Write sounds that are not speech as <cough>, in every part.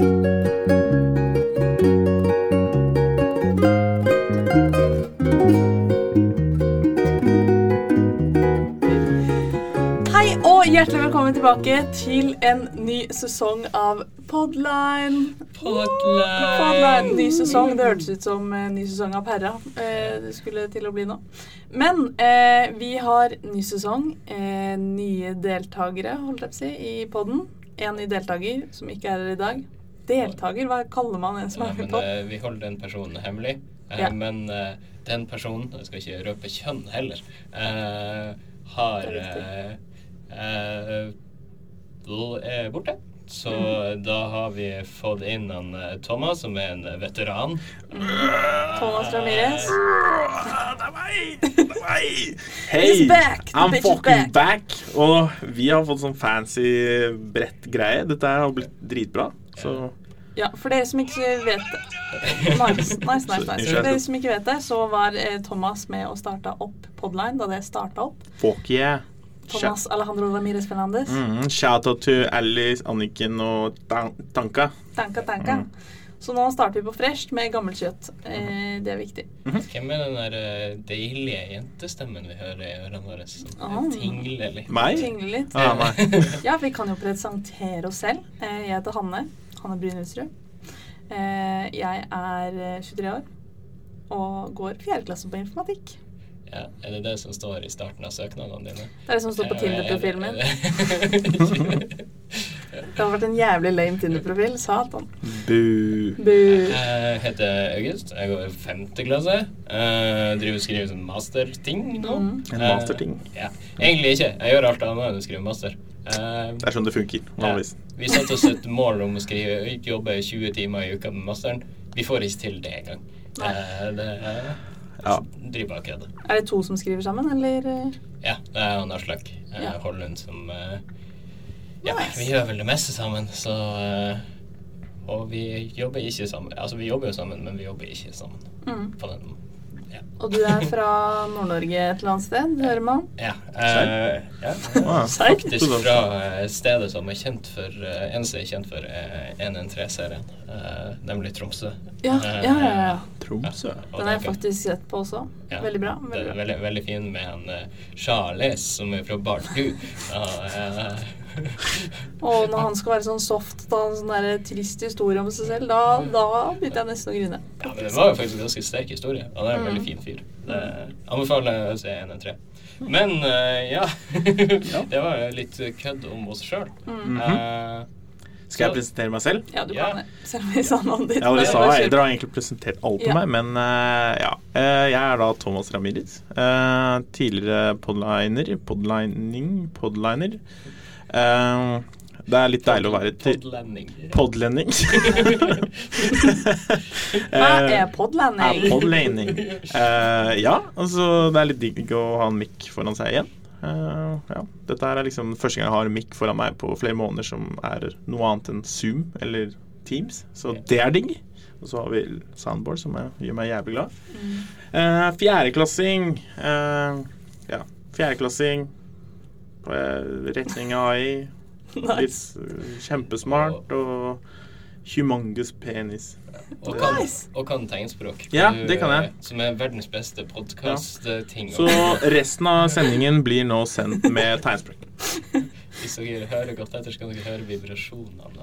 Hei og hjertelig velkommen tilbake til en ny sesong av Podline. Podline. Ny sesong. Det hørtes ut som en ny sesong av Perra. Eh, det skulle til å bli nå. Men eh, vi har ny sesong. Eh, nye deltakere, holdt jeg på å si, i podden. En ny deltaker som ikke er her i dag. Deltaker? Hva kaller man en som Ja, er med på? eh, vi holder den personen hemmelig. Eh, Ja. Men eh, den personen, jeg skal ikke røpe kjønn heller, eh, har er eh, eh, er borte. Så Mm. da har vi fått inn han Thomas, som er en veteran. Thomas Ramirez. <laughs> Det er meg! Det er meg! Hei! Back! I'm fucking back. Og vi har fått sånn fancy brett greie. Dette har blitt dritbra. Så Ja, for dere som ikke vet det Nice, nice, nice, nice. For dere som ikke vet det, så var eh, Thomas med og starta opp Podline da det starta opp. fuck yeah. Thomas Alejandro Ramirez Fernandes. Mm, shout out to Alice, Anniken og Tan- Tanka. Tanka, tanka. Mm. Så nå starter vi på fresht med gammelt kjøtt. Eh, det er viktig. Hvem er den der eh, deilige jentestemmen vi hører i ørene våre? Som Ah. tingler litt. Meg? Tingle litt. Ah. <laughs> Ja, vi kan jo presentere oss selv. Eh, jeg heter Hanne. Hanne Brynildsrud. Eh, jeg er eh, 23 år og går fjerdeklasse på informatikk. Ja, er det det som står i starten av søknadene dine? Det er det som står på Tinder-profilen min. <laughs> <laughs> Det har vært en jævlig lame Tinder-profil. Satan. Bu. Bu. Jeg heter August. Jeg går i femte klasse. Jeg driver og skriver sånn masterting nå. Mm. En Eh, masterting. ja. Egentlig ikke. Jeg gjør alt annet enn å skrive master. Eh, Det er sånn det funker. ja. Vanligvis. Vi satte oss et mål om å skrive, jobbe 20 timer i uka med masteren. Vi får ikke til det engang. Uh, det er Ja. driver akkurat kødder. Er det to som skriver sammen, eller? eh? Ja, det er han Aslak Ja. Hollund som eh, Ja, Nice. vi gjør vel det meste sammen, så eh, Og vi jobber ikke sammen. Altså, vi jobber jo sammen, men vi jobber ikke sammen. Mm. På den Ja. Og du er fra Nord-Norge et eller annet sted, hører man? ja. eh, ja. Faktisk fra eh, stedet som er kjent for uh, Eneste er kjent for uh, 113-serien, eh, nemlig Tromsø. Ja, Eh, ja, ja. ja. Tromsø. Den har jeg faktisk sett på også. Ja, Veldig bra. Det Veldig er bra. veldig, veldig fin med en uh, Charles, som er fra Bardu. Uh, eh, Og når han skal være sånn soft og ha en sånn der trist historie om seg selv, da, da begynte jeg nesten å grine. ja, men det var jo faktisk en ganske sterk historie, og det er en Mm. veldig fin fyr. Det anbefaler å se 113. Men uh, ja, <laughs> det var litt kødd om oss sjøl. Mm. Skal jeg presentere meg selv? Ja, du kan det. Selv om vi sa navnet ditt. Ja, dere, sa, dere har egentlig presentert alt Ja. meg, men uh, ja. Eh, jeg er da Thomas Ramirez. Uh, tidligere podliner. Podlining. Podliner. Eh, det er litt deilig å være Podlending. podlending. <laughs> Hva er podlending? er podlaning. Eh, ja, altså det er litt digg å ha en mic foran seg igjen. Uh, ja. Dette er liksom første gang jeg har en mic foran meg på flere måneder som er noe annet enn Zoom eller Teams, så det er digg. Og så har vi soundboard, som er, gjør meg jævlig glad. Mm. Eh, fjerdeklassing. Uh, ja, fjerdeklassing. Retning AI. <laughs> Nice. eh, kjempesmart og humongous penis. Og kan, Nice. og kan tegnspråk. Ja, Du, det kan jeg. Som er verdens beste podkast-ting. Så resten av sendingen blir nå sendt med tegnspråk. <laughs> Hvis dere hører godt etter, så kan dere høre vibrasjonene av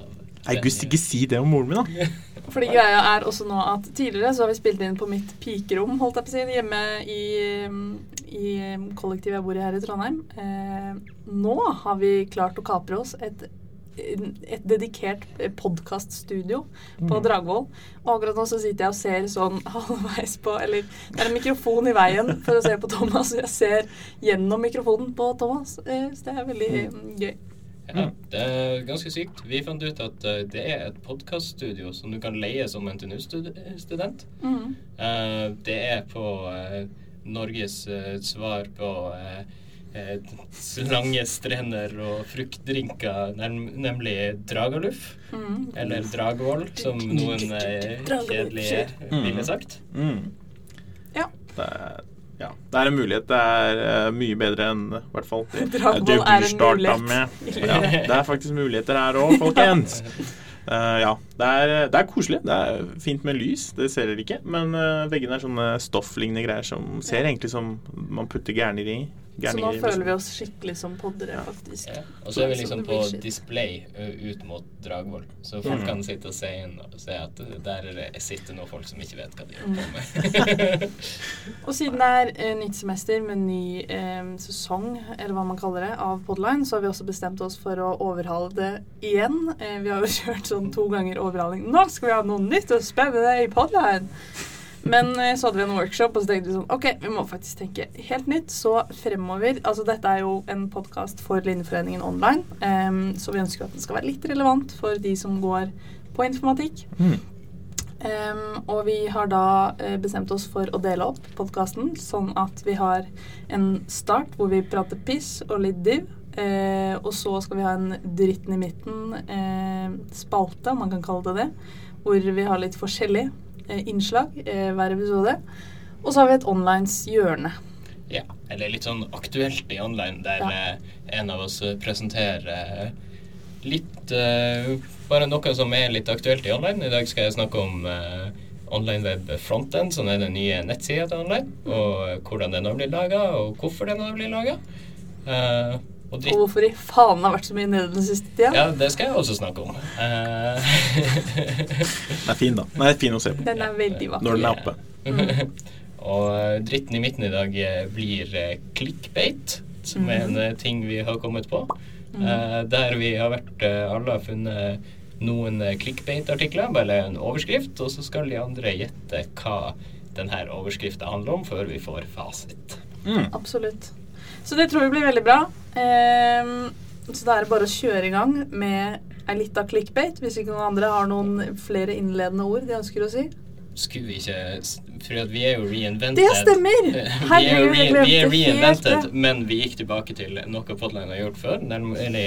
August, ikke si det om moren min, da. <laughs> Fordi greia er også nå at tidligere så har vi spilt inn på mitt pikerom, holdt jeg på å si, hjemme i, i kollektivet jeg bor i her i Trondheim. Eh, nå har vi klart å kapre oss et, et dedikert podkaststudio på Mm. Dragvoll. Og akkurat nå så sitter jeg og ser sånn <laughs> halvveis på Eller det er en mikrofon i veien for å se på Thomas, og jeg ser gjennom mikrofonen på Thomas. Eh, så det er veldig mm, gøy. Ja, det er ganske sykt. Vi fant ut at eh, det er et podkaststudio som du kan leie som NTNU-student. Mm. Eh, det er på eh, Norges eh, svar på eh, eh, lange strender og fruktdrinker, nem nemlig Dragaluff. Mm. Eller Dragvoll, som <laughs> noen kjedelige Mm. ville sagt. Mm. Ja. Det er, ja. det er en mulighet. Det er uh, mye bedre enn i hvert fall det Dragvoll du er en starta mulighet. med. Ja, det er faktisk muligheter her òg, folkens. <laughs> Uh, ja. Det er, det er, koselig. Det er fint med lys, det ser dere ikke. Men uh, veggene er sånne stofflignende greier som ser egentlig som man putter gærner i. Så nå føler vi oss skikkelig som poddere, faktisk. Ja. Og så er vi liksom på display ut mot Dragvoll, så folk mm. kan sitte og se inn og se at der sitter noen folk som ikke vet hva de gjør på med. <laughs> og siden det er eh, nytt semester med ny eh, sesong, eller hva man kaller det, av Podline, så har vi også bestemt oss for å overhale det igjen. Eh, vi har jo <laughs> kjørt sånn to ganger overhaling. Nå skal vi ha noe nytt og spennende i Podline! Men eh, så hadde vi en workshop, og så tenkte vi sånn OK, vi må faktisk tenke helt nytt. Så fremover Altså, dette er jo en podkast for Linjeforeningen online, um, så vi ønsker at den skal være litt relevant for de som går på informatikk. Mm. Um, og vi har da uh, bestemt oss for å dele opp podkasten, sånn at vi har en start hvor vi prater piss og litt div. Uh, og så skal vi ha en dritten i midten, uh, om man kan kalle det det, hvor vi har litt forskjellig. Eh, innslag eh, hver episode. Og så har vi et onlines hjørne. Ja, eller litt sånn aktuelt i online, der ja. Eh, en av oss presenterer litt Bare noe som er litt aktuelt i online. I dag skal jeg snakke om online web frontend, som er den nye nettsida til online. Og hvordan den har blitt laga, og hvorfor den har blitt laga. Og, og, hvorfor i faen har vært så mye nede den siste tida. Ja, det skal jeg også snakke om. Uh, den er fin, da. Den er fin å se på. Den er veldig vakker. Når den er oppe. Mm. <laughs> og eh, dritten i midten i dag eh, blir clickbait, som er en mm. ting vi har kommet på. Uh, der vi har vært Alle har funnet noen clickbait-artikler, bare en overskrift, og så skal de andre gjette hva denne overskrifta handler om, før vi får fasit. Mm. Absolutt. Så det tror vi blir veldig bra. Um, så da er det bare å kjøre i gang med ei lita clickbait, hvis ikke noen andre har noen flere innledende ord de ønsker å si. Skulle vi ikke For vi er jo reinvented. Det stemmer! Herregud, <laughs> vi er, re vi er reinvented, men vi gikk tilbake til noe Podline har gjort før. Nemlig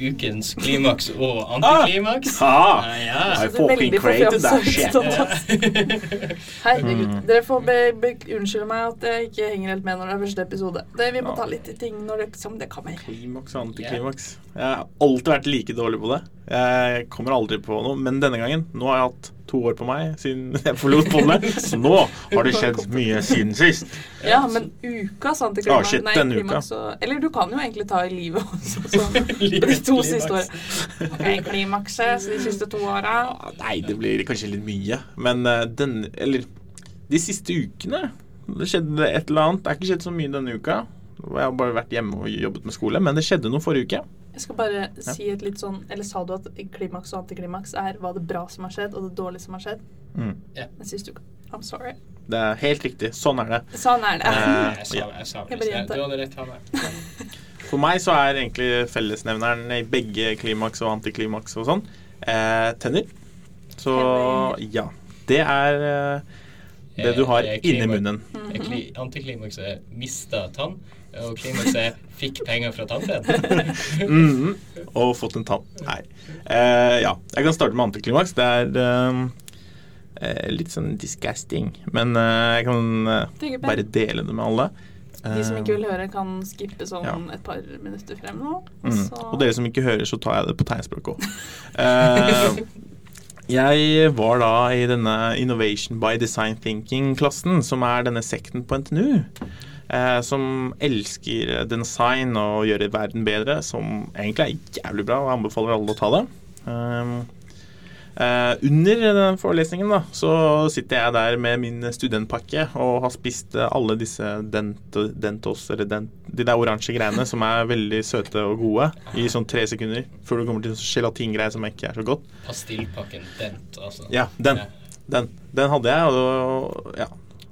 ukens klimaks og antiklimaks. Ah, ah, ja. I fucking created that shit. <laughs> Herregud. Mm. Dere får be, be, unnskylde meg at jeg ikke henger helt med når det er første episode. Det, vi må ta litt i ting når det, som det kommer. Klimaks og antiklimaks. Jeg har alltid vært like dårlig på det. Jeg kommer aldri på noe. Men denne gangen, nå har jeg hatt to år på meg siden <laughs> jeg forlot fondet. Så nå har det skjedd mye siden sist. Ja, men ukas antiklimaks ah, shit, Nei, denne uka. Så, Eller du kan jo egentlig ta i livet også. <laughs> Så, de to siste årene. <laughs> Ok, klimakset de siste to åra. Nei, det blir kanskje litt mye. Men uh, den Eller de siste ukene det skjedde et eller annet. Det er ikke skjedd så mye denne uka. Jeg har bare vært hjemme og jobbet med skole. Men det skjedde noe forrige uke. Jeg skal bare ja. si et litt sånn Eller sa du at klimaks og antiklimaks er hva det bra som har skjedd, og det dårlige som har skjedd? Mm. Yeah. Jeg siste uka. I'm sorry. Det er helt riktig. Sånn er det. Sånn er det. Eh, jeg sa, jeg sa jeg Du hadde rett, Hanne. For meg så er egentlig fellesnevneren i begge klimaks og antiklimaks og sånn eh, tenner. Så ja. Det er eh, det du har inni munnen. Antiklimaks er mista tann. Og klimakset fikk penger fra tannfeen. <laughs> mm, og fått en tann. Nei. Eh, ja, jeg kan starte med antiklimaks. Det er eh, eh litt sånn disgusting. Men eh, jeg kan eh, bare dele det med alle. De som ikke vil høre, kan skippe sånn ja. et par minutter frem nå. Mm. Og dere som ikke hører, så tar jeg det på tegnspråk òg. Eh, jeg var da i denne Innovation by Design Thinking-klassen, som er denne sekten på NTNU eh, som elsker design og gjøre verden bedre, som egentlig er jævlig bra, og anbefaler alle å ta det. Um, Uh, under den forelesningen da, så sitter jeg der med min studentpakke og har spist alle disse dent, dentos, eller dent, de der oransje greiene som er veldig søte og gode, i sånn tre sekunder før du kommer til gelatingreier som ikke er så godt. Pastillpakken Dent, altså. Ja, den. Den, den hadde jeg, og ja,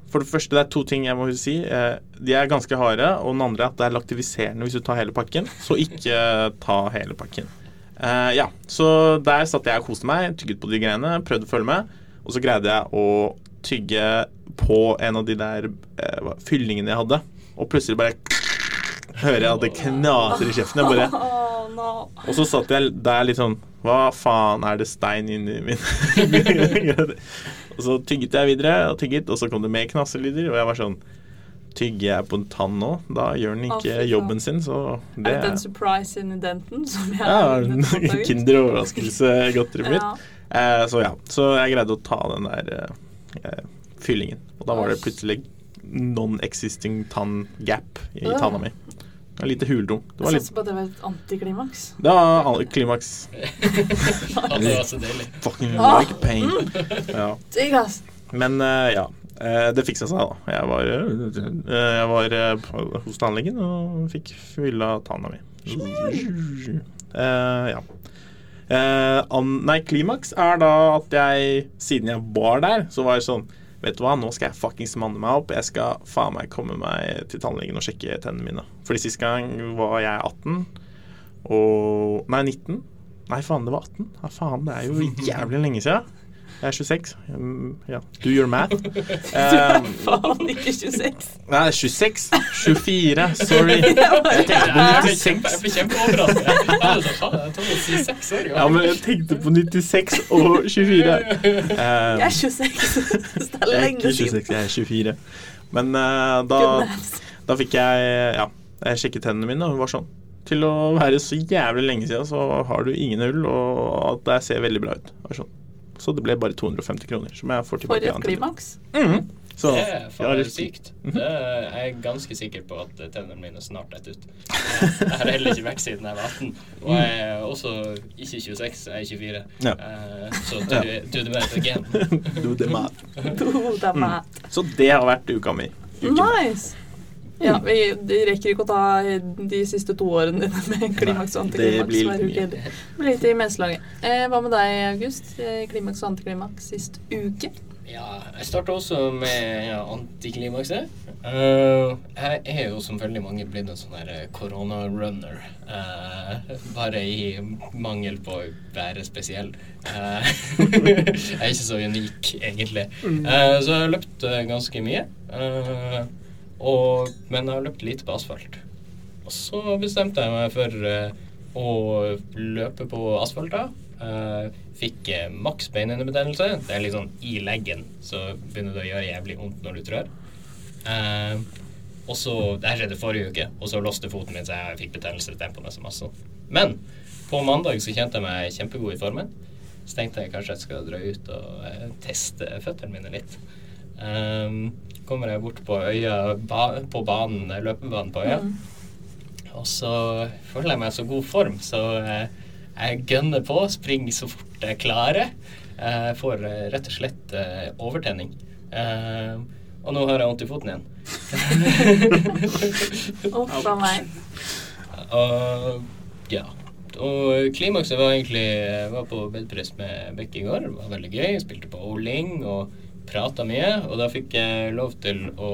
for det første, det er to ting jeg må si. Eh, de er ganske harde. Og den andre er at det er laktiviserende hvis du tar hele pakken. Så ikke ta hele pakken. Uh, ja, så der satt jeg og koste meg, tygget på de greiene, prøvde å følge med. Og så greide jeg å tygge på en av de der uh, fyllingene jeg hadde. Og plutselig bare hører jeg at det knaser i kjeften. Jeg bare <laughs> Og så satt jeg der litt sånn Hva faen er det stein inni min <laughs> <laughs> Og så tygget jeg videre og tygget, og så kom det mer knaselyder, og jeg var sånn tygger jeg på en tann nå, da gjør den ikke oh, jobben sin, så Er det det den surprise in denten som jeg ja? Kinder-overraskelse-godteriet mitt. <laughs> Ja. Eh, så ja, så jeg greide å ta den der eh, fyllingen. Og da var det plutselig non-existing tann-gap i tanna mi. Det var lite hulrom. Det var Jeg satser på at det var et antiklimaks. Det var an- klimaks. Det <laughs> var så deilig. Fucking Ah. like pain. Ja. Men uh, ja. eh, det fiksa seg, da. Jeg var, eh, jeg var hos tannlegen og fikk fylla tanna mi. Uh, ja. Uh, nei, klimaks er da at jeg, siden jeg var der, så var jeg sånn Vet du hva, nå skal jeg fuckings manne meg opp. Jeg skal faen meg komme meg til tannlegen og sjekke tennene mine. Fordi sist gang var jeg 18 og Nei, 19. Nei, faen, det var 18. Ja, faen, det er jo <laughs> jævlig lenge siden. Jeg er 26. Um, ja. Do your math. <laughs> Um, Faen, ikke 26. nei, det er 26. 24. Sorry. <laughs> Jeg tenkte på 96. jeg ble kjempeoverrasket. Ja, men jeg tenkte på 96 og 24. Um, Jeg er 26. <laughs> Det er jeg er lenge ikke siden. 26, jeg er 24. Men uh, da, da fikk jeg Ja, jeg sjekket tennene mine, og hun var sånn Til å være så jævlig lenge siden, så har du ingen hull, og at det ser veldig bra ut. Var sånn. Så det ble bare 250 kroner, som jeg får For tilbake. et igjen til- klimaks. Mhm. Så Det er faktisk sykt. Det er, jeg er ganske sikker på at tennene mine snart detter ut. Jeg har heller ikke vekk siden jeg var 18. Og jeg er også ikke 26, jeg er 24. Ja. Eh, Så do, do the math again. Do the math. Do the math. Så det har vært uka mi. Uka. Nice. Ja, vi, vi rekker ikke å ta de siste to årene dine med klimaks og antiklimaks. Det blir litt i menselaget. Eh, hva med deg, August? Eh, Klimaks og antiklimaks sist uke? Ja, jeg starta også med ja, antiklimakset. Uh, jeg er jo som veldig mange blitt en sånn her koronarunner. Eh, bare i mangel på å være spesiell. Uh, <laughs> jeg er ikke så unik, egentlig. Eh, så jeg har løpt ganske mye. Eh, og, men jeg har løpt lite på asfalt. Og så bestemte jeg meg for eh, å løpe på asfalt da. Eh, fikk eh, maks beinhinnebetennelse. Det er litt sånn i leggen, så begynner det å gjøre jævlig vondt når du trør. Eh, og så, Det her skjedde forrige uke, og så låste foten min, så jeg fikk betennelse i tempoene så masse. Men på mandag så kjente jeg meg kjempegod i formen. Så tenkte jeg kanskje jeg skal dra ut og eh, teste føttene mine litt. Um, kommer jeg bort på øya, ba, på banen, løpebanen på øya. Og så føler jeg meg i så god form, så eh, jeg gønner på, springer så fort jeg klarer. Jeg får eh, rett og slett eh, overtenning. Eh, og nå har jeg vondt i foten igjen. <laughs> Uff a meg. Og ja. Og klimakset var egentlig var på bedpress med Bekke i går. Det var veldig gøy. Jeg Spilte bowling og prata mye. Og da fikk jeg lov til å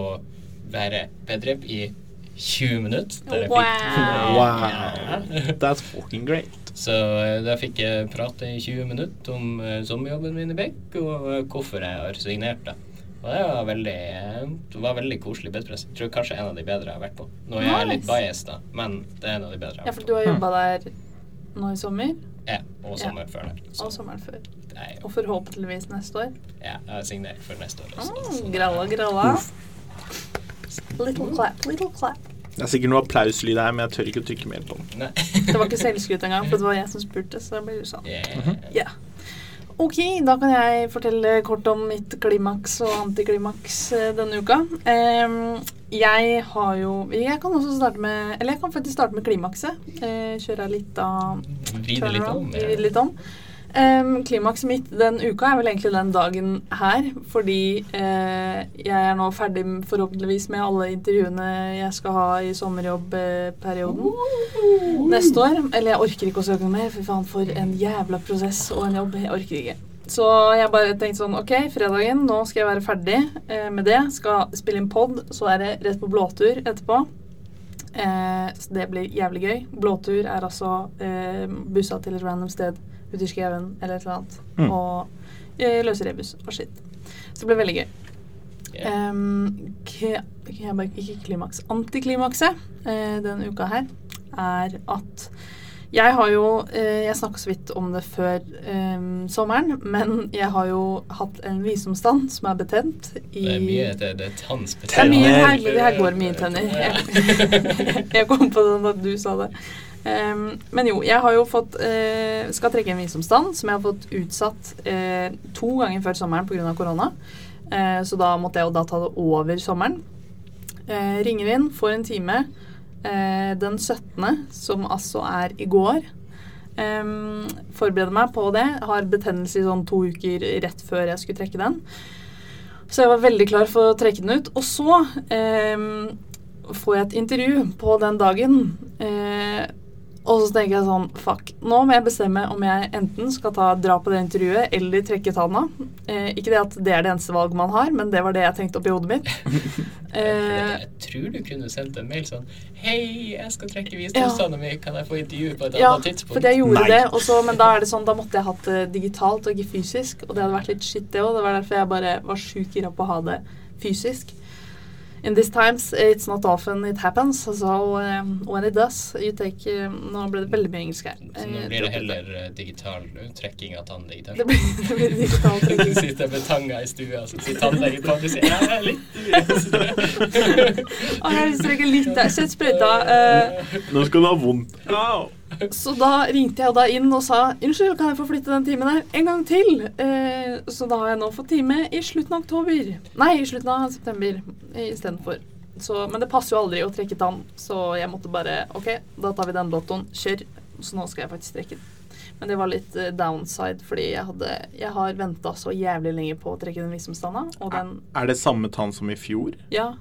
være bedrep i 20 minutter. Wow. Wow. That's fucking great. Så eh, da fikk jeg prate i 20 minutter om eh, sommerjobben min i Bekk, og eh, hvorfor jeg har signert det. Og det var veldig, det var veldig koselig bedpress. Jeg tror kanskje en av de bedre jeg har vært på. Nå er jeg litt Nice. biased, da, men det er en av de bedre jeg har vært på. Ja, for du har jobba der nå i sommer, Ja, og sommeren før der. Så og sommeren før. Er Og forhåpentligvis neste år. Ja, jeg har signert for neste år også. Mm, gralla, gralla. Little clap, little clap. Det er sikkert noe applauslyd her, men jeg tør ikke å trykke mer på den. Det var ikke selvskryt engang, for det var jeg som spurte. Så det blir sånn. Yeah. Yeah. Ok, da kan jeg fortelle kort om mitt klimaks og antiklimaks eh, denne uka. Jeg har jo Jeg kan også starte med Eller jeg kan faktisk starte med klimakset. Uh, kjøre litt av Vri det litt om. Vride litt om. Em, klimakset mitt den uka er vel egentlig den dagen her, fordi uh, jeg er nå ferdig forhåpentligvis med alle intervjuene jeg skal ha i sommerjobbperioden neste år. Eller jeg orker ikke å søke mer, for faen for en jævla prosess og en jobb. Jeg orker ikke. Så jeg bare tenkte sånn Ok, fredagen, nå skal jeg være ferdig eh, med det. Skal spille inn pod, så er det rett på blåtur etterpå. Eh, så det blir jævlig gøy. Blåtur er altså eh, bussa til et random sted skauen eller et eller annet. Mm. Og eh, løse rebus og shit. Så det ble veldig gøy. Yeah. Um, ikke klimaks. Antiklimakset eh, denne uka her er at Jeg har jo eh, Jeg snakka så vidt om det før eh, sommeren, men jeg har jo hatt en visdomstann som er betent i Det er mye det, det er tannsbetent. Det er mye her, det her går mye tenner. Jeg, <laughs> jeg kom på det da du sa det. Um, men jo, jeg har jo fått uh, skal trekke en visdomstann som jeg har fått utsatt uh, to ganger før sommeren pga. korona. Uh, så da måtte jeg jo da ta det over sommeren. Ringer inn, får en time den 17., som altså er i går. Um, forbereder meg på det. Har betennelse i sånn to uker rett før jeg skulle trekke den. Så jeg var veldig klar for å trekke den ut. Og så um, får jeg et intervju på den dagen. Uh, og så tenker jeg sånn Fuck. Nå må jeg bestemme om jeg enten skal ta, dra på det intervjuet eller trekke tanna. Eh, ikke det at det er det eneste valget man har, men det var det jeg tenkte oppi hodet mitt. <laughs> eh, jeg tror du kunne sendt en mail sånn Hei, jeg skal trekke visdomstanna ja. mi, kan jeg få intervju på et ja, annet tidspunkt? Ja, for jeg gjorde Nei. det, også, men da er det sånn, da måtte jeg hatt det digitalt og ikke fysisk. Og det hadde vært litt shit, det òg. Det var derfor jeg bare var sjukt gira på å ha det fysisk. In these times it's not often it happens. So um, when it does, you take um, Nå ble det veldig mye engelsk her. Så nå blir det heller uh, digital trekking av tann digitalt? Det blir, det blir digital <laughs> trekking. du sitter med tanga i stua, så sier tannlegen på og sier ja, jeg er litt Å, jeg trekke litt der. Sett sprøyta. Uh, nå skal du ha vondt. Au. Så da ringte jeg da inn og sa unnskyld, kan jeg få flytte den timen der en gang til? Eh, så da har jeg nå fått time i slutten av oktober. Nei, i slutten av september istedenfor. Men det passer jo aldri å trekke tann, så jeg måtte bare OK, da tar vi den lottoen. Kjør. Så nå skal jeg faktisk trekke den. Men det var litt uh, downside, fordi jeg, hadde, jeg har venta så jævlig lenge på å trekke den visdomstanna. Er det samme tann som i fjor? Ja.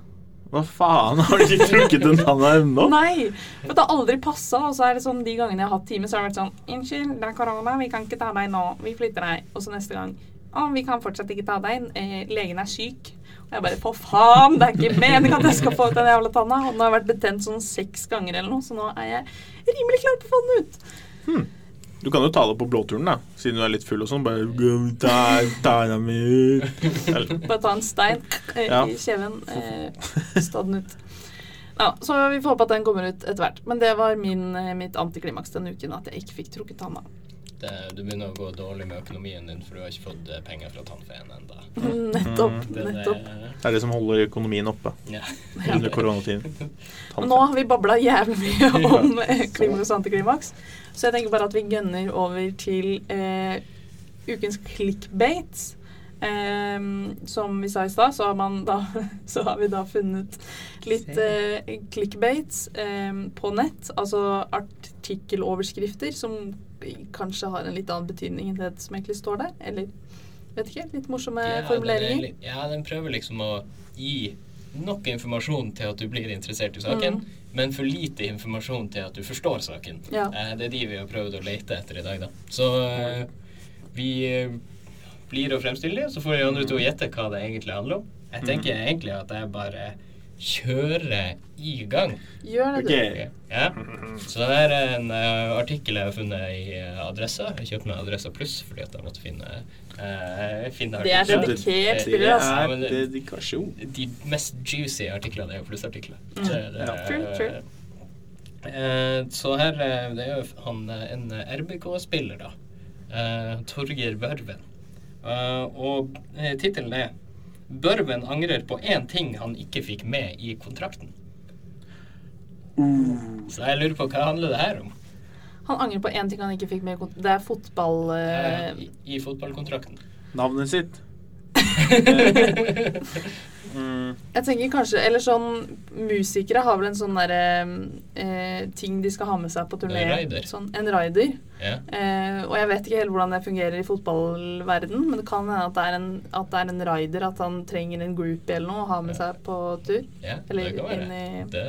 Hva faen, <laughs> har du ikke trukket den navnet ennå? Nei, for det har aldri passa. Og så er det sånn de gangene jeg har hatt time, så har det vært sånn Unnskyld, det er korona, vi kan ikke ta deg nå. Vi flytter deg. Og så neste gang Å, vi kan fortsatt ikke ta deg inn. Eh, legen er syk. Og jeg bare For faen, det er ikke meningen at jeg skal få ut den jævla tanna. Og den har vært betent sånn seks ganger eller noe, så nå er jeg rimelig klar på å få den ut. Hmm. Du kan jo ta det på blåturen, da, siden du er litt full og sånn. Bare ta, ta <laughs> Bare ta en stein ja. i kjeven. Eh, Stå den ut. Ja, så vi får håpe at den kommer ut etter hvert. Men det var min, eh, mitt antiklimaks denne uken, at jeg ikke fikk trukket tanna. Du begynner å gå dårlig med økonomien din, for du har ikke fått eh, penger fra tannfeen ennå. <laughs> Nettopp. Mm. nettopp. Det er det som holder økonomien oppe ja. under koronatiden. <laughs> Nå har vi babla jævlig mye om klimaks og antiklimaks. Så jeg tenker bare at vi gønner over til eh, ukens clickbates. Eh, som vi sa i stad, så, <laughs> så, har vi da funnet litt eh, clickbates eh, på nett. Altså artikkeloverskrifter som kanskje har en litt annen betydning enn det som egentlig står der. Eller vet ikke, litt morsomme ja, formuleringer. Den ja, den prøver liksom å gi nok informasjon til at du blir interessert i saken. Mm men for lite informasjon til at du forstår saken. Ja. Eh, det er de vi har prøvd å lete etter i dag, da. Så eh, vi eh, blir å fremstille det, så får de andre to gjette hva det egentlig handler om. Jeg mhm. tenker mm. egentlig at jeg bare kjører i gang. Gjør det, okay. Ja. Så det er en uh, artikkel jeg har funnet i uh, Adressa. Jeg kjøpte meg Adressa Pluss fordi at jeg måtte finne, uh, finne Det er dedikert spiller, altså. Det er dedikasjon. De mest juicy artiklene er jo plussartikler. Mm. Så, ja. true, true. så her Det er jo han, en RBK-spiller, da. Torgeir Børven. og tittelen er Børven angrer på én ting han ikke fikk med i kontrakten. Uh. Så jeg lurer på hva handler det her om? Han angrer på én ting han ikke fikk med i kontrakten. Det er fotball... Uh... Ja, i, I fotballkontrakten. Navnet sitt. Mm. Jeg tenker kanskje Eller sånn Musikere har vel en sånn derre eh, ting de skal ha med seg på turné. Rider. Sånn, en rider. Yeah. Eh, og jeg vet ikke helt hvordan det fungerer i fotballverden, men det kan hende at det er en, at det er en rider, at han trenger en groupie eller noe å ha med seg på tur. Yeah, eller det kan være. Det,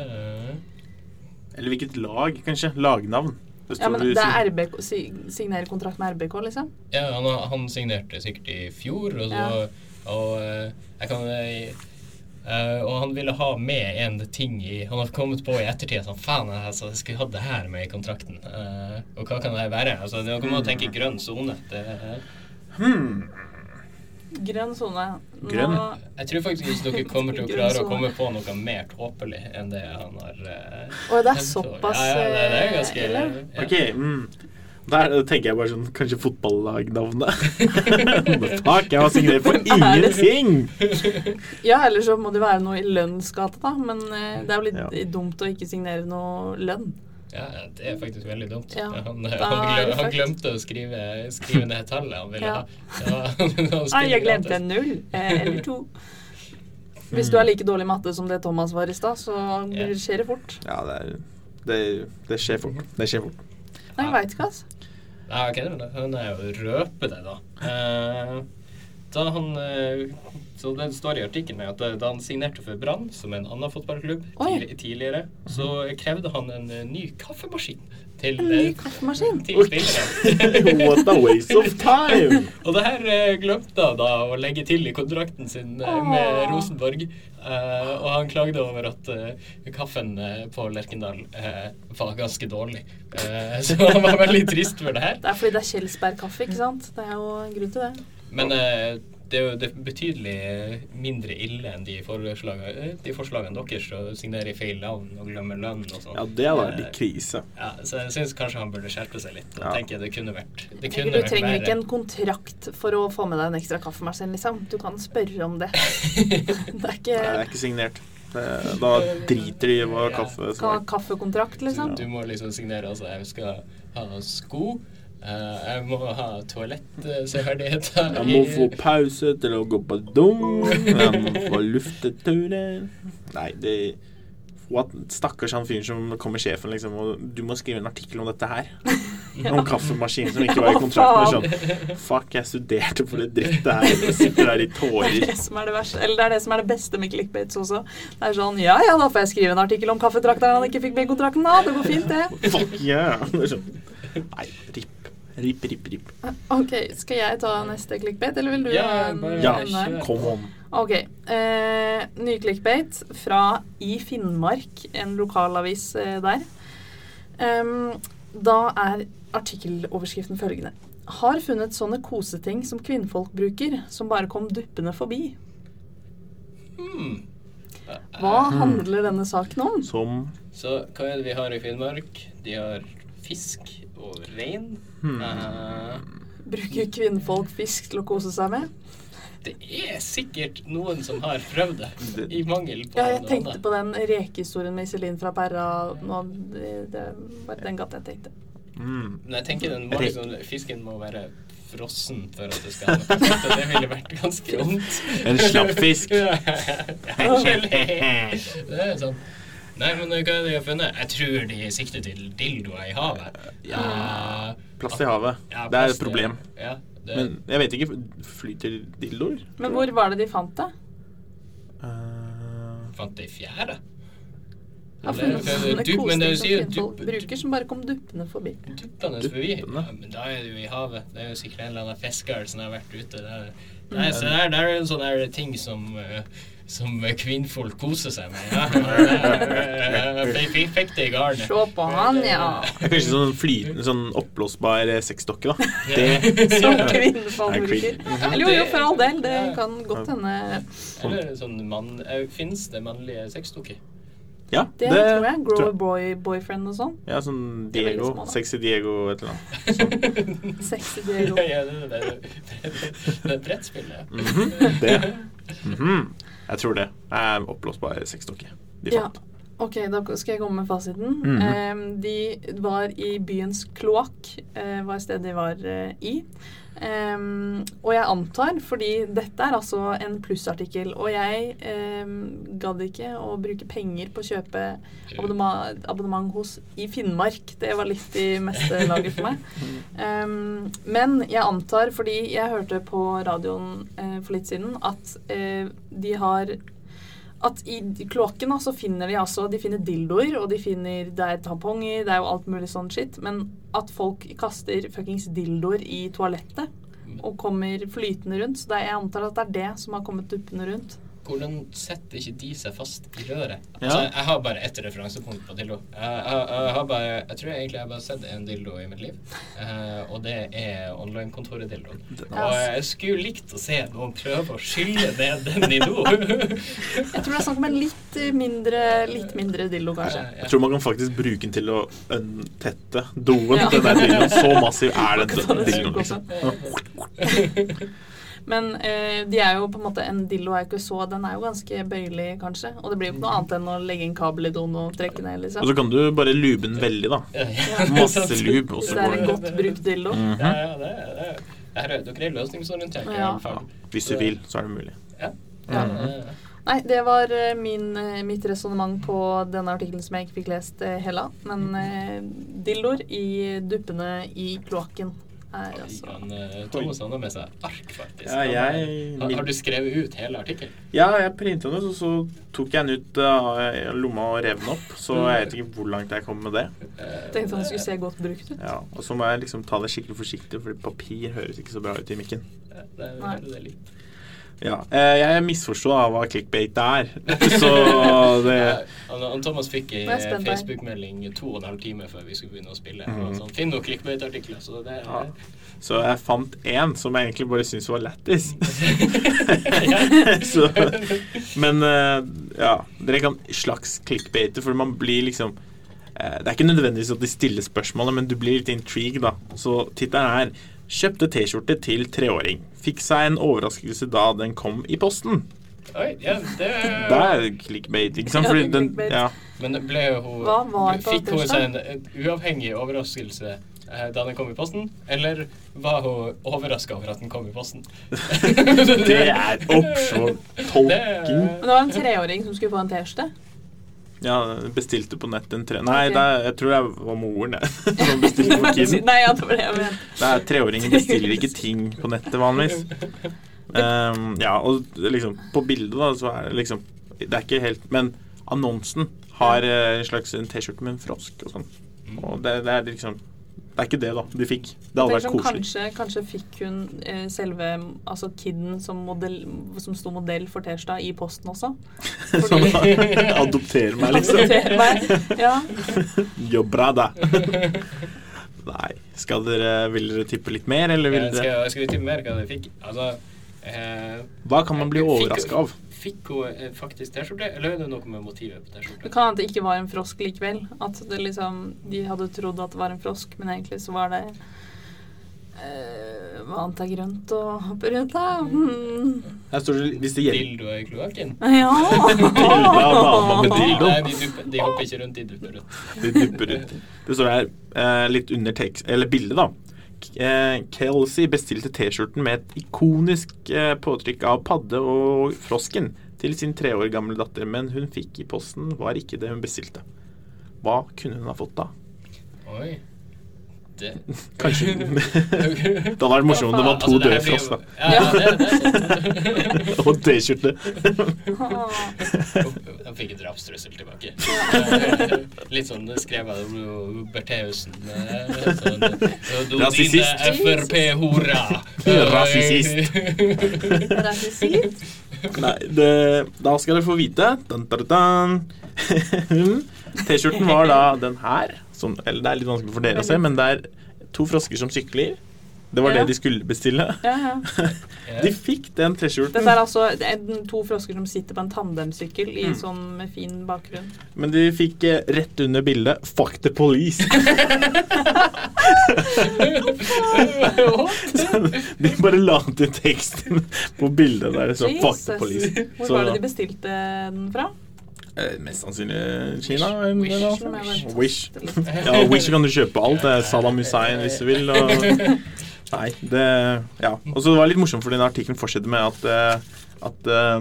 eller hvilket lag, kanskje. Lagnavn. Ja, men det er RBK, signerer kontrakt med RBK, liksom? Ja, han, han signerte sikkert i fjor, og så ja. Og eh, jeg kan Uh, og han ville ha med en ting i Han hadde kommet på i ettertid sånn Faen, altså, jeg skulle hatt det her med i kontrakten. Uh, og hva kan det være? Altså, kan man tenke grønn sone. Hmm. Grønn sone. Grønn? Jeg tror faktisk ikke dere kommer til å klare å komme på noe mer tåpelig enn det han har eh, Å, det er såpass ja, ja, det, det er eh, ganske ille. ja. Ok, mm. Der tenker jeg bare sånn Kanskje fotballagnavnet. <laughs> Takk, jeg har signert for <laughs> ingenting! Ja, eller så må det være noe i lønnsgata, da. Men eh, det er jo litt Ja. dumt å ikke signere noe lønn. Ja, det er faktisk veldig dumt. Ja, <laughs> han, han, glem, han glemte å skrive, skrive ned tallet han ville Ja. ha. Ja, <laughs> han jeg glemte en null. Eh, eller to. Hvis du er like dårlig i matte som det Thomas var i stad, så skjer det fort. Ja, det, er, det, det skjer fort. Det skjer fort. Nei, jeg veit ikke, altså. Ja, okay, men han er jo røpe det, da. Eh, da han eh, Så det står i artikkelen at da da han signerte for Brann, som en annen fotballklubb, Oi. tidlig, tidligere, så krevde han en eh, ny kaffemaskin til, En ny eh, kaffemaskin. til spillerne. <laughs> What a waste of time! <laughs> Og det her eh, glemte han da å legge til i kontrakten sin eh, med. Rosenborg. Eh, og han klagde over at eh, kaffen eh, på Lerkendal eh, var ganske dårlig. Eh, <laughs> så han var veldig trist for det her. Det er fordi det er Kjelsberg-kaffe, ikke sant? Det er jo en grunn til det. Men eh, det er jo det er betydelig eh, mindre ille enn de forslagene, eh, de forslagene deres å signere i feil navn og glemme lønn og sånn. Ja, det hadde vært litt krise. Ja, så jeg syns kanskje han burde skjerpe seg litt. Og Ja. jeg det kunne vært det Du kunne vært trenger ikke en kontrakt for å få med deg en ekstra kaffemaskin, liksom. Du kan spørre om det. <laughs> Det er Nei, ikke det er ikke signert. Da driter de i hva kaffe Skal ha kaffekontrakt, liksom. Du må liksom signere altså jeg skal ha sko. Eh, jeg må ha toalettseverdigheter. Jeg må få pause til å gå på do. Jeg må få lufteturer. Nei, det What? Stakkars han fyren som kommer sjefen, liksom, og du må skrive en artikkel om dette her. Om kaffemaskinen som ikke var i kontrakten. Sånn. Fuck, jeg studerte for det drittet her. Jeg sitter der i Det er tårer. det som er det verste. Eller det er det som er det beste med clickbaits også. Det er sånn Ja ja, da får jeg skrive en artikkel om kaffetrakteren han ikke fikk med i kontrakten, da. Det går fint, det. Fuck yeah. Det er sånn. Nei, ripp. Ripp, ripp, ripp. Ok, skal jeg ta neste clickbait, eller vil du Ja, bare Ja, kom om come on. Ok. Eh, ny clickbait fra I Finnmark, en lokalavis eh, der. Um, da er artikkeloverskriften følgende. Har funnet sånne koseting som kvinnfolk bruker, som bare kom duppende forbi. Hmm. Hva handler denne saken om? Som Så hva er det vi har i Finnmark? De har fisk og rein. Hmm. Uh, Bruker kvinnfolk fisk til å kose seg med? det er sikkert noen som har prøvd det, i mangel på Ja, jeg tenkte andre. på den rekehistorien med Iselin fra Perra. Nå, det, det var den gata jeg tenkte. mm. Men jeg tenker den må liksom, fisken må være frossen for at det skal ha noe og det ville vært ganske vondt. <laughs> En slapp fisk. <laughs> <laughs> det er sånn. Nei, men hva er det de har funnet? Jeg tror de sikter til dildoer i havet. Ja, Plast i havet. ja, Det er et problem. Ja, det, Men jeg vet ikke Flyter dildoer? Men hvor var det de fant det? Uh... fant det i fjæra? Eller- er sånne? Du- men det sier dupp- bruker, som bare kom duppende forbi. Duppende forbi. Ja, men da er det jo i havet. Det er jo sikkert en eller annen fisker som har vært ute. Der. er, Mm. Nei, så der, der er en sånn ting som eh, som kvinnfolk koser seg med. Ja. <laughs> Jeg fikk- det i garnet. Se på han, ja. det er kanskje sånn flytende, sånn oppblåsbar eh, sexdokke, da. Det <laughs> Som kvinnfolk bruker. Eller jo, jo, for all del. Det kan godt hende. Eller sånn mann... eh, Fins det mannlige sexdokker? Ja, Det, tror jeg. Grow a boy, boyfriend og sånn. Ja, sånn er Diego. små. Sexy Diego, et eller annet. <laughs> Sexy Diego. Ja, det, det, det, det, det er brettspillet. Mhm, det. Mhm. Jeg tror det. Jeg er oppblåsbar sexdokke. De Ja. Ok, da skal jeg komme med fasiten. Mhm. Em, de var i byens kloakk, eh, var stedet de var eh, i. Em, og jeg antar, fordi dette er altså en plussartikkel, og jeg um, gadd ikke å bruke penger på å kjøpe abonnement, abonnement hos i Finnmark. Det var litt i meste laget for meg. Um, men jeg antar, fordi jeg hørte på radioen uh, for litt siden, at uh, de har at i kloakken så finner de altså De finner dildoer, og de finner Det er tamponger, det er jo alt mulig sånn shit. Men at folk kaster fuckings dildoer i toalettet og kommer flytende rundt. Så er, jeg antar at det er det som har kommet duppende rundt. Hvordan setter ikke de seg fast i røret? Ja. Altså, jeg har bare ett referansepunkt på dildo. Jeg, jeg, jeg, har bare, jeg tror egentlig jeg har bare sett en dildo i mitt liv, uh, og det er online-kontoret-dildoen. Og jeg skulle likt å se noen prøve å skylle ned den i do. <laughs> jeg tror det er snakk om en litt mindre, litt mindre dildo, kanskje. Jeg tror man kan faktisk bruke den til å untette doen. Ja. Den der dildoen. Så massiv er den <laughs> dildoen, liksom. <laughs> Men eh, de er jo på en måte en dillo er jo ikke så Den er jo ganske bøyelig, kanskje. Og det blir jo ikke noe annet enn å legge en kabel i doen og trekke ned, liksom. Og så kan du bare lube den veldig, da. Ja. Masse lube. Og så det er en godt brukt dillo. Mm -hmm. Ja, ja, det er, det er, dere er løsningsorientert. Ja. Hvis du vil, så er det mulig. Ja. ja. Mm -hmm. Nei, det var eh, min, eh, mitt resonnement på denne artikkelen som jeg ikke fikk lest hele. Men eh, dildoer i duppene i kloakken er altså han, uh, Thomas har med seg ark, faktisk. Ja, jeg, har, har, du skrevet ut hele artikkelen? Ja, jeg printa den ut, og så tok jeg den ut av uh, lomma og rev den opp. Så jeg vet ikke hvor langt jeg kom med det. Uh, Tenkte han skulle se godt brukt ut. Ja, Og så må jeg liksom ta det skikkelig forsiktig, fordi papir høres ikke så bra ut i mikken. Ja, det, er, det er litt. Ja. Eh, jeg misforsto hva clickbait er. <laughs> Så det ja, Thomas fikk ei Facebook-melding to og en halv time før vi skulle begynne å spille. Mm. Sånn, Finn noen clickbait-artikler. Så, ja. så jeg fant én som jeg egentlig bare syntes var lættis. <laughs> <laughs> men eh, ja, dere kan slags clickbaite, for man blir liksom eh, Det er ikke nødvendigvis at de stiller spørsmålet, men du blir litt intrigued, da. Så tittelen er Kjøpte T-skjorte til treåring. Fikk seg en overraskelse da den kom i posten. Oi, ja, det Det er clickbait, ikke sant? Fordi den, ja. Men ble hun Hva var på Fikk hun seg en uavhengig overraskelse eh, da den kom i posten, eller var hun overraska over at den kom i posten? <laughs> det er option <laughs> tolking. Men det var en treåring som skulle få en T-skjorte? Ja, bestilte på nett en tre... Nei, okay. er, jeg tror det var moren. <laughs> Som <laughs> bestilte for kiden. Nei, ja, det var det jeg mente. Treåringer bestiller ikke <laughs> ting på nettet vanligvis. Um, ja, og liksom På bildet, da, så er det liksom Det er ikke helt Men annonsen har eh, en slags T-skjorte med en frosk og sånn. Og det, det er liksom det er ikke det, da, de fikk. Det hadde vært koselig. Kanskje, kanskje fikk hun eh, selve altså kiden som, modell, som sto modell for Terstad i posten også. <laughs> Fordi, Adopter meg, liksom. Adopter meg, ja. Jo, bra, da. Nei. Skal dere, vil dere tippe litt mer, eller vil dere skal, skal vi tippe mer hva dere fikk? Altså eh, Hva kan man bli overraska av? Fikk hun faktisk T-skjorte, eller er det noe med motivet på T-skjorta? Det kan at det ikke var en frosk likevel. At liksom, de hadde trodd at det var en frosk, men egentlig så var det uh, Hva annet er grønt å hoppe rundt, da? Mm. Her står det hvis det gjelder Dildo i kloakken? <laughs> Ja! <laughs> dildo. Nei, de, dupper, de, hopper ikke rundt, de dupper rundt. De dupper rundt. Det står her uh, litt under tekst, eller bildet, da. Eh, Kelsey bestilte T-skjorten med et ikonisk eh, påtrykk av padde og frosken til sin tre år gamle datter, men hun fikk i posten var ikke det hun bestilte. Hva kunne hun ha fått da? Oi. <laughs> Det Kanskje Det hadde vært morsomt om det var to altså, døde frosk, da. Ja, <laughs> og T-skjorte. <laughs> Han fikk en drapstrussel tilbake. Litt sånn skrevet av Bertheussen. Sånn, Rasist. Frp-hora. Rasist. Rasist? Nei, det, da skal dere få vite. T-skjorten var da den her. Som, eller det er litt vanskelig for dere å se, men det er to frosker som sykler. Det var ja. det de skulle bestille. Ja, ja. <laughs> de fikk den T-skjorten. Dette er altså to frosker som sitter på en tandemsykkel i mm. sånn med fin bakgrunn. Men de fikk eh, rett under bildet 'Fuck the police'. <laughs> <laughs> de bare la til teksten på bildet der Så, 'Fuck the police'. Hvor var det de bestilte den fra? Eh, mest sannsynlig Kina. Wish. Wish. <laughs> Ja, Wish kan du kjøpe alt. Det er Saddam Hussein hvis du vil. Og, <laughs> nei, det Ja. Og så var det litt morsomt, for den artikkelen fortsetter med at eh, at uh,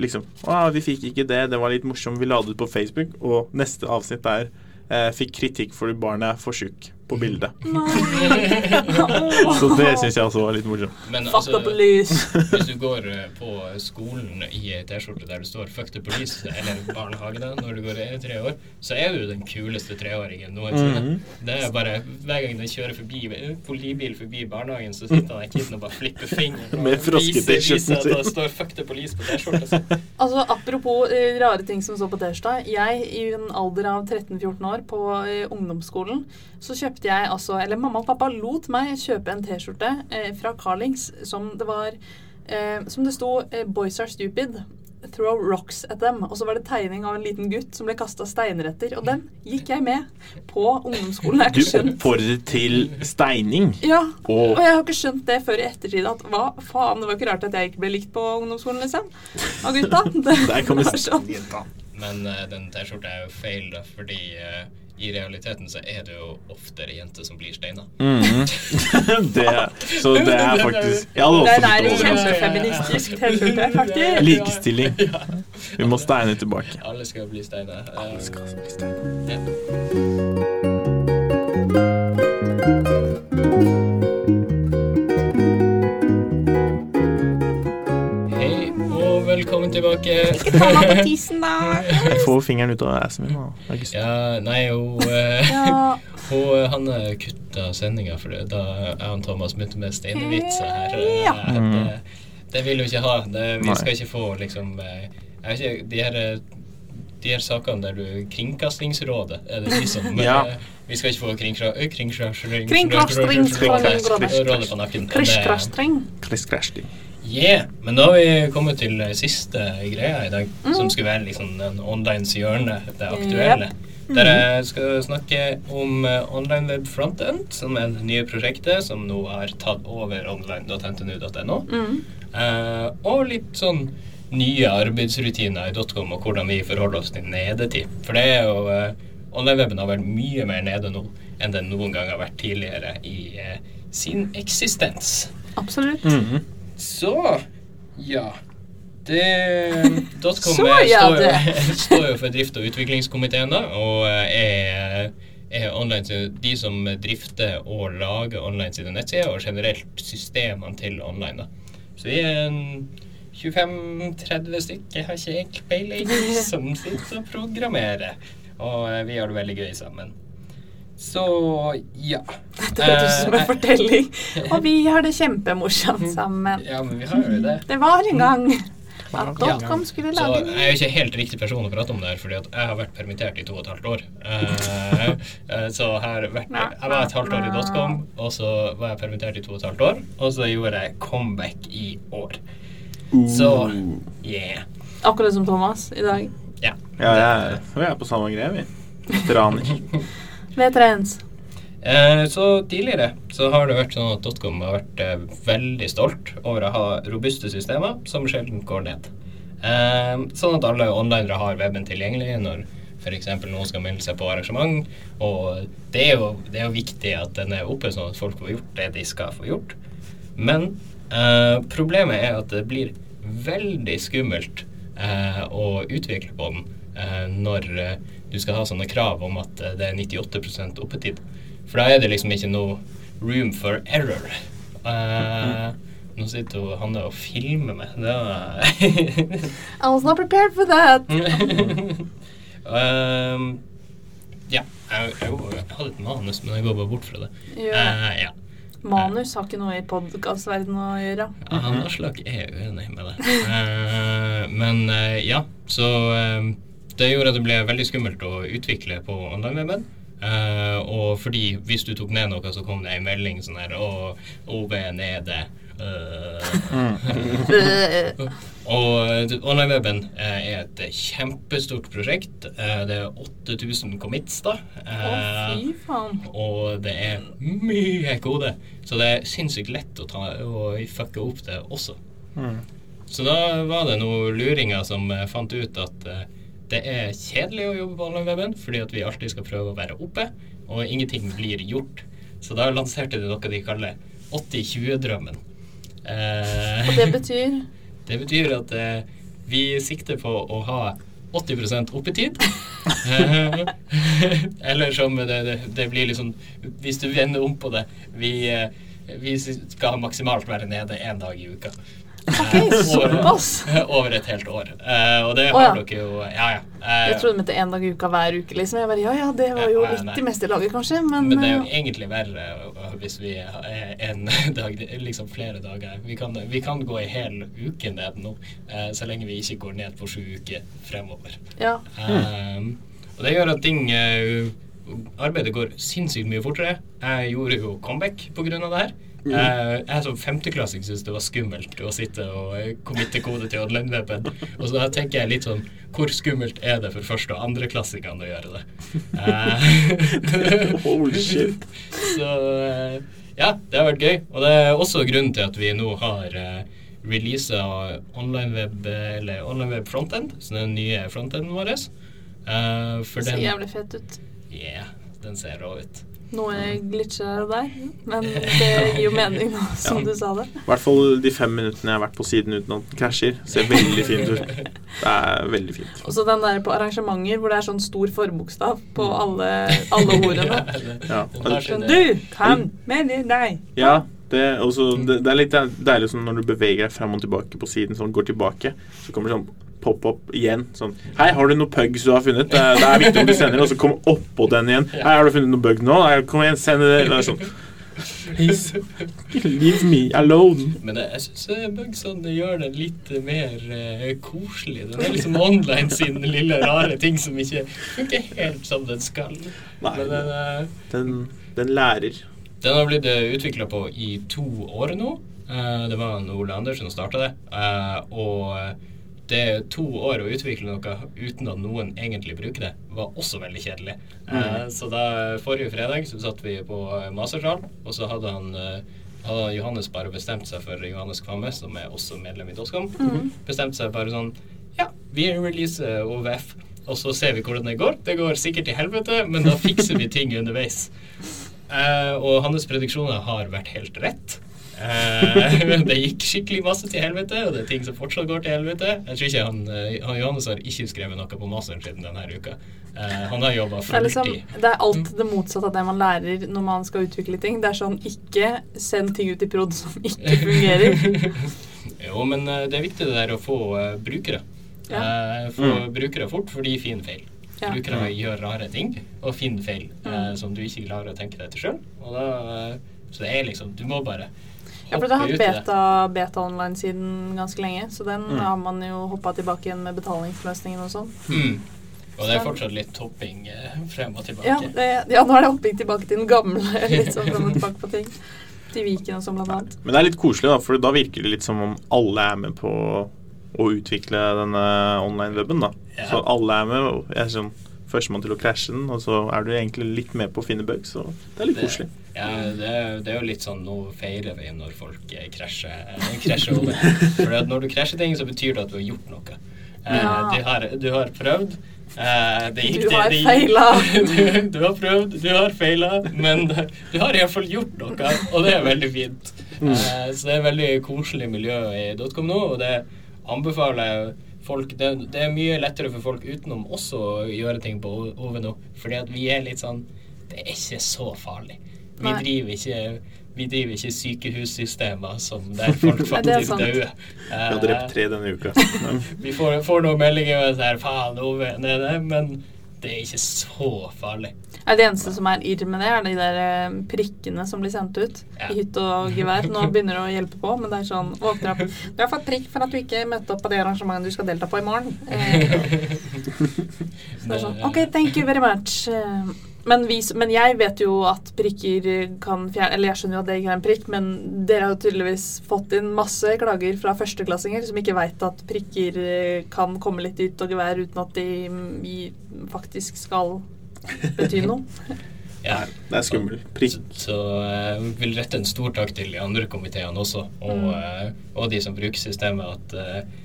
liksom Å, vi fikk ikke det, det var litt morsomt, vi la det ut på Facebook, og neste avsnitt der uh, fikk kritikk fordi barnet er for sjuk. På bildet. Så det syns jeg også var litt morsomt. Men Fuck the altså, police. hvis du går eh, på skolen i ei T-skjorte der det står 'fuck the police', eller barnehage da, når du går i tre år, så er du den kuleste treåringen noensinne. Mhm. Det er bare Hver gang den kjører forbi eh, politibil forbi barnehagen, så sitter han der kiden og bare flipper fingeren. Med og froske-T-skjorten viser- viser sin. at det står 'fuck the police' på T-skjorta. Altså, Apropos eh, rare ting som står på T-skjorta. Jeg i en alder av 13-14 år på ungdomsskolen, så kjøpte jeg altså Eller mamma og pappa lot meg kjøpe en T-skjorte eh, fra Carlings som det var eh, Som det sto eh, 'Boys are stupid'. Throw rocks at them. Og så var det tegning av en liten gutt som ble kasta steiner etter. Og den gikk jeg med på ungdomsskolen. Jeg har ikke skjønt Du oppfordret til steining. ja, Og og jeg har ikke skjønt det før i ettertid. At hva faen, det var ikke rart at jeg ikke ble likt på ungdomsskolen, liksom. Av gutta. <laughs> Det der kommer sånn. Men uh, den T-skjorta er jo feil, da, fordi eh, i realiteten så er det jo oftere jenter som blir steina. Mhm. <laughs> det, så det er faktisk ja, det er kjempefeministisk T-skjorte, faktisk. Likestilling. Vi må steine tilbake. Alle skal bli steina. Alle skal bli steine. ja. Velkommen tilbake. Mamma på tissen, da. Jeg får fingeren ut av assen min. da. Ja, nei, hun, eh, Ja, hun Han kutta sendinga da jeg og Thomas begynte med steinevitser her. Eh, Ja. Det, det vil hun ikke ha. Det, vi Nei. skal ikke få liksom eh, Jeg vet ikke, de her eh, de her sakene der du Kringkastingsrådet, er det de som Ja. eh, Vi skal ikke få kringkra... eh, Kringkastingsrådet. På nakken. Krysj-krasj-tring. Yeah, men da har vi kommet til eh, siste greia i dag, Mm. som skulle være liksom den onlines hjørne, det aktuelle. Der jeg skal snakke om eh, online web frontend, som er det nye prosjektet som nå har tatt over online.ntnu.no. Mm. Uh, og litt sånn nye arbeidsrutiner i .com og hvordan vi forholder oss til nedetid. For det er jo uh, Online-weben har vært mye mer nede nå enn den noen gang har vært tidligere i uh, sin eksistens. Absolutt. Mhm. Så ja. Det Dotcom Så, er- ja, står, jo, det. <laughs> står jo for drift- og utviklingskomiteen, da, og er, er online, de som drifter og lager online sine nettsider, og generelt systemene til online. da. Så vi er 25-30 stykker, jeg har ikke helt peiling, <laughs> som sitter og programmerer. Og eh, vi har det veldig gøy sammen. Så ja. Dette hørtes ut som en Eh, fortelling. <laughs> Og vi har det kjempemorsomt sammen. Ja, men vi har jo det. Det var en gang at dotcom .com skulle Så lage jeg er jo ikke helt riktig person å prate om det her, fordi jeg har vært permittert i to og et halvt år. Eh, eh, så vært Jeg var et halvt år i dotcom, og så var jeg permittert i to og et halvt år, og så gjorde jeg comeback i år. Så yeah. Akkurat som Thomas i dag. Ja. Ja, jeg, vi er på samme greie, vi. Veteraner. <laughs> Veterans. Eh, så tidligere så har det vært sånn at Dotcom har vært eh, veldig stolt over å ha robuste systemer som sjelden går ned. Eh, sånn at alle onlinere har weben tilgjengelig når f.eks. noen skal melde seg på arrangement. Og det er, jo, det er jo viktig at den er oppe, sånn at folk får gjort det de skal få gjort. Men eh, problemet er at det blir veldig skummelt eh, å utvikle på den eh, når eh, du skal ha sånne krav om at eh, det er 98% oppetid. For da er det liksom ikke noe room for error. Uh, nå sitter hun, Hanne og filmer meg. Det I was not prepared for that. <laughs> um, ja. Jeg, jeg, jeg hadde et manus, men jeg går bare bort fra det. Eh, ja. Manus har ikke noe i podkastverdenen å gjøre. Ja, han Aslak er uenig med det. Uh, men ja, så eh, det gjorde at det ble veldig skummelt å utvikle på online-weben. Eh, og fordi hvis du tok ned noe, så kom det en melding sånn her Og OB er nede. Uh, <laughs> og eh, online-weben er et kjempestort prosjekt. Det er 8000 commits, da. Å, Eh, fy faen. og det er mye kode. Så det er sinnssykt lett å, ta, å fucke opp det også. Mm. Så da var det noen luringer som fant ut at det er kjedelig å jobbe på online-weben fordi at vi alltid skal prøve å være oppe, og ingenting blir gjort. Så da lanserte de noe de kaller 80-20-drømmen. Eh, Og det betyr <laughs> det betyr at eh, vi sikter på å ha 80 opp i tid. <laughs> Eller som det, det, det, blir liksom Hvis du vender om på det Vi, vi skal maksimalt være nede én dag i uka. <laughs> Okay, såpass. <laughs> over et helt år. Uh, og det har oh, ja. dere jo Ja, ja. Uh, jeg trodde de mente én dag i uka hver uke. liksom. Jeg bare, Ja ja, det var jo uh, litt i meste laget, kanskje, men Men det er jo egentlig verre hvis vi er en <laughs> dag, liksom flere dager. Vi kan, vi kan gå ei hel uke ned nå, så lenge vi ikke går ned på sju uker fremover. Ja. Mm. Og det gjør at ting Arbeidet går sinnssykt mye fortere. Jeg gjorde jo comeback av det her. Mm. Uh, jeg som femteklassing syntes det var skummelt å sitte og eh, committe kode til online-weben. Og så da tenker jeg litt sånn Hvor skummelt er det for første- og andreklassingene å gjøre det? Uh, <laughs> Holy shit. <laughs> så ja, det har vært gøy. Og det er også grunnen til at vi nå har uh, releasa online-web eller online-web frontend, så den nye frontenden vår. Uh, for Ser jævlig fet ut. Yeah, den ser rå ut. Noe glitcher her og der, men det gir jo mening nå, <laughs> som ja. du sa det. I hvert fall de fem minuttene jeg har vært på siden uten at den krasjer. Ser veldig fint ut. Det er veldig fint. Og så den der på arrangementer hvor det er sånn stor forbokstav på mm. alle, alle ordene. <laughs> ja. Du kan mene nei. Ja, det, også, det, det, er litt deilig sånn når du beveger deg fram og tilbake på siden, sånn går tilbake, så kommer det sånn pop-up igjen. Sånn Hei, har du noen pugs du har funnet? Det, det er viktig om du sender, og så kommer oppå den igjen. Hei, har du funnet noen bug nå? Kom igjen, send det. Eller sånn. Please, leave me alone. Men jeg syns bugsene gjør det litt mer uh, koselig. Den er liksom online sin lille rare ting som ikke funker helt som den skal. Nei, Men den, uh, den, den lærer. Den har blitt utvikla på i to år nå. Uh, det var Ole Andersen som starta det. og det er to år å utvikle noe uten at noen egentlig bruker det, var også veldig kjedelig. Mm. Så da forrige fredag så satt vi på mastersal, og så hadde han, hadde Johannes bare bestemt seg for Johannes Kvamme, som er også medlem i DOSCOM, mm. bestemt seg bare sånn Ja, vi releaser OVF, og så ser vi hvordan det går. Det går sikkert til helvete, men da fikser vi ting underveis. Uh, og hans prediksjoner har vært helt rett. Eh, <laughs> det gikk skikkelig masse til helvete, og det er ting som fortsatt går til helvete. Jeg tror ikke han, eh, han Johannes har ikke skrevet noe på masteren siden denne uka. Eh, han har jobba fulltid. Det, liksom, det er alt det motsatte av det man lærer når man skal utvikle ting. Det er sånn ikke send ting ut i prod som ikke <laughs> fungerer. jo, men uh, det er viktig det der å få uh, brukere. Ja. få mm. brukere fort, for de finner feil. Ja. Brukere gjør rare ting og finner feil mm. som du ikke klarer å tenke deg til sjøl. Så det er liksom Du må bare ja, for det har hatt beta, beta online siden ganske lenge, så den mm. har man jo hoppa tilbake igjen med betalingsløsningen og sånn. Mm. Og det er fortsatt litt hopping eh, frem og tilbake? Ja, det, ja, nå er det hopping tilbake til den gamle. <laughs> litt sånn frem og tilbake på ting. Til Viken og sånn, blant annet. Men det er litt koselig, da, for da virker det litt som om alle er med på å utvikle denne online-weben. Ja. Så alle er med. og jeg er sånn førstemann til å krasje den, og så er du egentlig litt med på å finne bugs. Så det er litt det, koselig. Ja, det, det, er jo litt sånn Nå feirer vi når folk eh, krasjer, eh, <laughs> krasjer over. For når du krasjer ting, så betyr det at du har gjort noe. Eh, ja. du, har, du, har, prøvd. Eh, gikk, du har feila. <laughs> Du, du, har prøvd, du har feila, men du har iallfall gjort noe, og det er veldig fint. Mm. Eh, så det er veldig koselig miljø i Dotcom nå, og det anbefaler jeg folk det, det, er mye lettere for folk utenom også å gjøre ting på OV nå, fordi at vi er litt sånn Det er ikke så farlig. Vi Nei. driver ikke vi driver ikke sykehussystemer som der folk <laughs> faktisk dør. Vi har drept tre denne uka. <laughs> vi får, får noen meldinger om at faen, OV nede, men det er ikke så farlig. Er det eneste som er irr med det, er de der eh, prikkene som blir sendt ut ja. i hytte og gevær. Nå <laughs> begynner det å hjelpe på, men det er sånn Våkner opp Du har fått prikk for at du ikke møtte opp på det arrangementet du skal delta på i morgen. <laughs> Eh, så det er sånn OK, thank you very much. Eh, men, vi, men, jeg vet jo at prikker kan fjerne Eller jeg skjønner jo at det ikke er en prikk, men dere har jo tydeligvis fått inn masse klager fra førsteklassinger som ikke veit at prikker kan komme litt ut og gevær uten at de faktisk skal bety noe. Ja, det er skummelt. Prikk. Så, så uh, vil rette en stor takk til de andre komiteene også, og, mm. uh, og de som bruker systemet. at uh,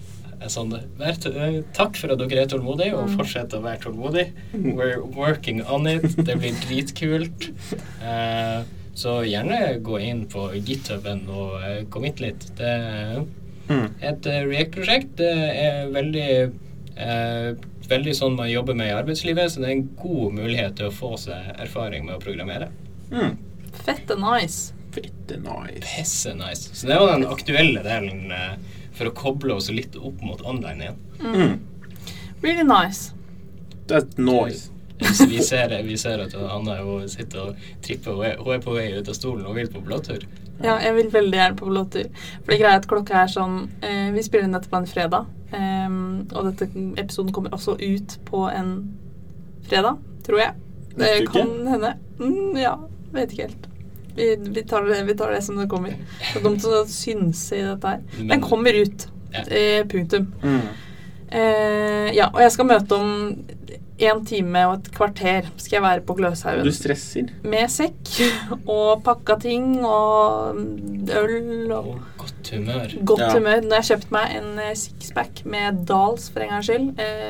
Sånn, takk for at dere er tålmodige, og mm. fortsett å være tålmodige. We're working on it. Det blir dritkult. Uh, så gjerne gå inn på githuben og uh, commit litt. Det er mm. et uh, React-prosjekt. Det er veldig uh, veldig sånn man jobber med i arbeidslivet, så det er en god mulighet til å få seg erfaring med å programmere. Mm. Fette nice. Fette nice. Pisse nice. Så det var den aktuelle delen eh, for å koble oss litt opp mot online igjen. Mm. Really nice. That's nice. Vi ser, vi ser at Anna hun sitter og tripper. Er, hun er på vei ut av stolen og vil på blåtur. Ja, jeg vil veldig gjerne på blåtur. For det greia er at klokka er sånn eh, Vi spiller inn dette på en fredag. Eh, og dette episoden kommer også ut på en fredag, tror jeg. Det uke? kan hende. Mm, ja, vet ikke helt. Vi, vi, tar det, vi tar det som det kommer. Det er dumt å synse i dette her. Den kommer ut. Eh, punktum. Mm. Eh, ja, og jeg skal møte om en time og et kvarter skal jeg være på Gløshaugen. Du stresser. Med sekk og pakka ting og øl og Og godt humør. godt Ja. humør. Nå har jeg kjøpt meg en eh, sixpack med Dals for en gangs skyld.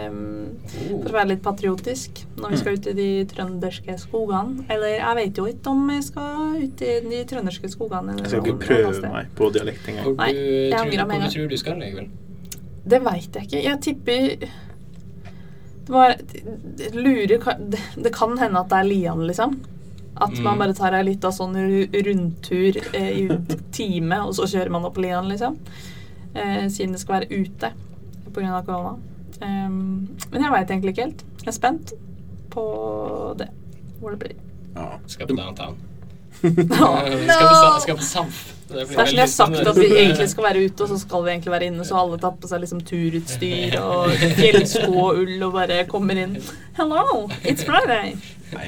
Um, Oh. for å være litt patriotisk når vi skal ut i de trønderske skogene. Eller jeg vet jo ikke om jeg skal ut i de trønderske skogene. Jeg skal ikke prøve meg på dialekt engang. Hvor Nei, jeg tror, angrer med hvor du tror du skal, Egil? Det veit jeg ikke. Jeg tipper Det var det, lurer, det, det kan hende at det er Lian, liksom. At man Mm. bare tar ei lita sånn rundtur eh, i time, og så kjører man opp Lian, liksom. Eh, siden det skal være ute pga. korona. Um, men jeg veit egentlig ikke helt. Jeg er spent på det. Hvor det blir. Ja. Skal på downtown. No. Skal på, Samf. Det er som jeg har sagt at vi egentlig skal være ute, og så skal vi egentlig være inne. Så alle tar på seg liksom turutstyr og fjellsko og ull og bare kommer inn. Hello, it's Friday. Nei,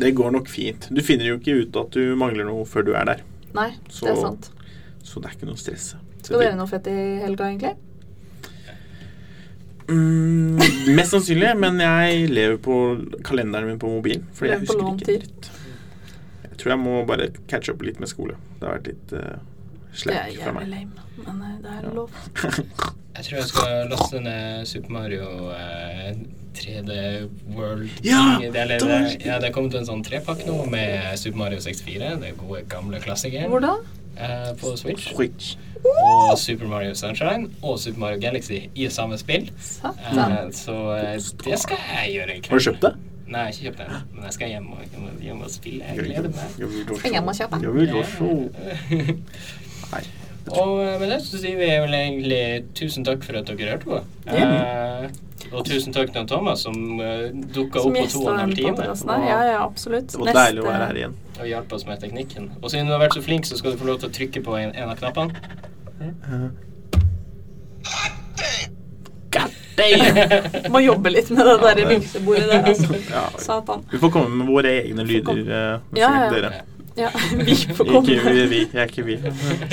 det går nok fint. Du finner jo ikke ut at du mangler noe før du er der. Nei, Så- det er sant. Så det er ikke noe stress. Skal dere noe fett i helga, egentlig? Mm, mest sannsynlig, men jeg lever på kalenderen min på mobilen. Fordi jeg Lever husker ikke dritt. Jeg tror jeg må bare catche opp litt med skole. Det har vært litt uh, Det er jævlig lame, men eh, det er Ja. lov. <laughs> Jeg tror jeg skal laste ned Super Mario uh, 3D World. Ja, det, er, det, ja, det er kommet en sånn trepakk nå med Super Mario 64. Det er gode, gamle klassikere. Hvor da? Uh, på Switch. Switch. Og Super Mario Sunshine og Super Mario Galaxy i samme spill. Eh, så eh, det skal jeg gjøre i kveld. Har du kjøpt det? Nei, jeg har ikke kjøpt den. Men jeg skal hjem og, hjem- hjem og spille. Jeg gleder meg. Jeg hjem og kjøpe. Jeg vil. <laughs> Nei. Og eh, med det så sier vi vel egentlig tusen takk for at dere hørte på. Eh, og tusen takk til Thomas som uh, dukka opp på to og en halv time. Ja, ja, absolutt. Det var deilig å være her igjen. og hjalp oss med teknikken. Og siden du har vært så flink, så skal du få lov til å trykke på en, en av knappene. God damn! Må jobbe litt med det der vimsebordet der, altså. <laughs> Ja, Satan. vi får komme med våre egne lyder. uh, Ja, ja. dere. Ja, <laughs> vi får Ikke komme. vi, vi. Jeg er ikke vi.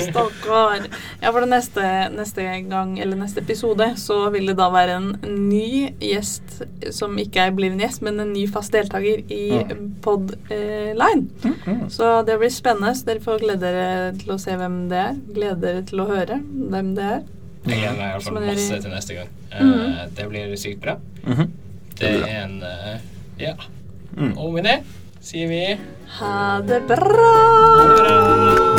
Stakkar. Ja, for det neste, neste gang, eller neste episode, så vil det da være en ny gjest som ikke er en gjest, men en ny fast deltaker i Mm. Podline. Så det blir spennende. Så dere får glede dere til å se hvem det er. Glede dere til å høre hvem det er. Jeg gleder meg i hvert fall masse til neste gang. Eh, Mhm. Det blir sykt bra. Mhm. Det er en uh, Ja. Mm. Og med det sier vi Ha det bra! ha det bra.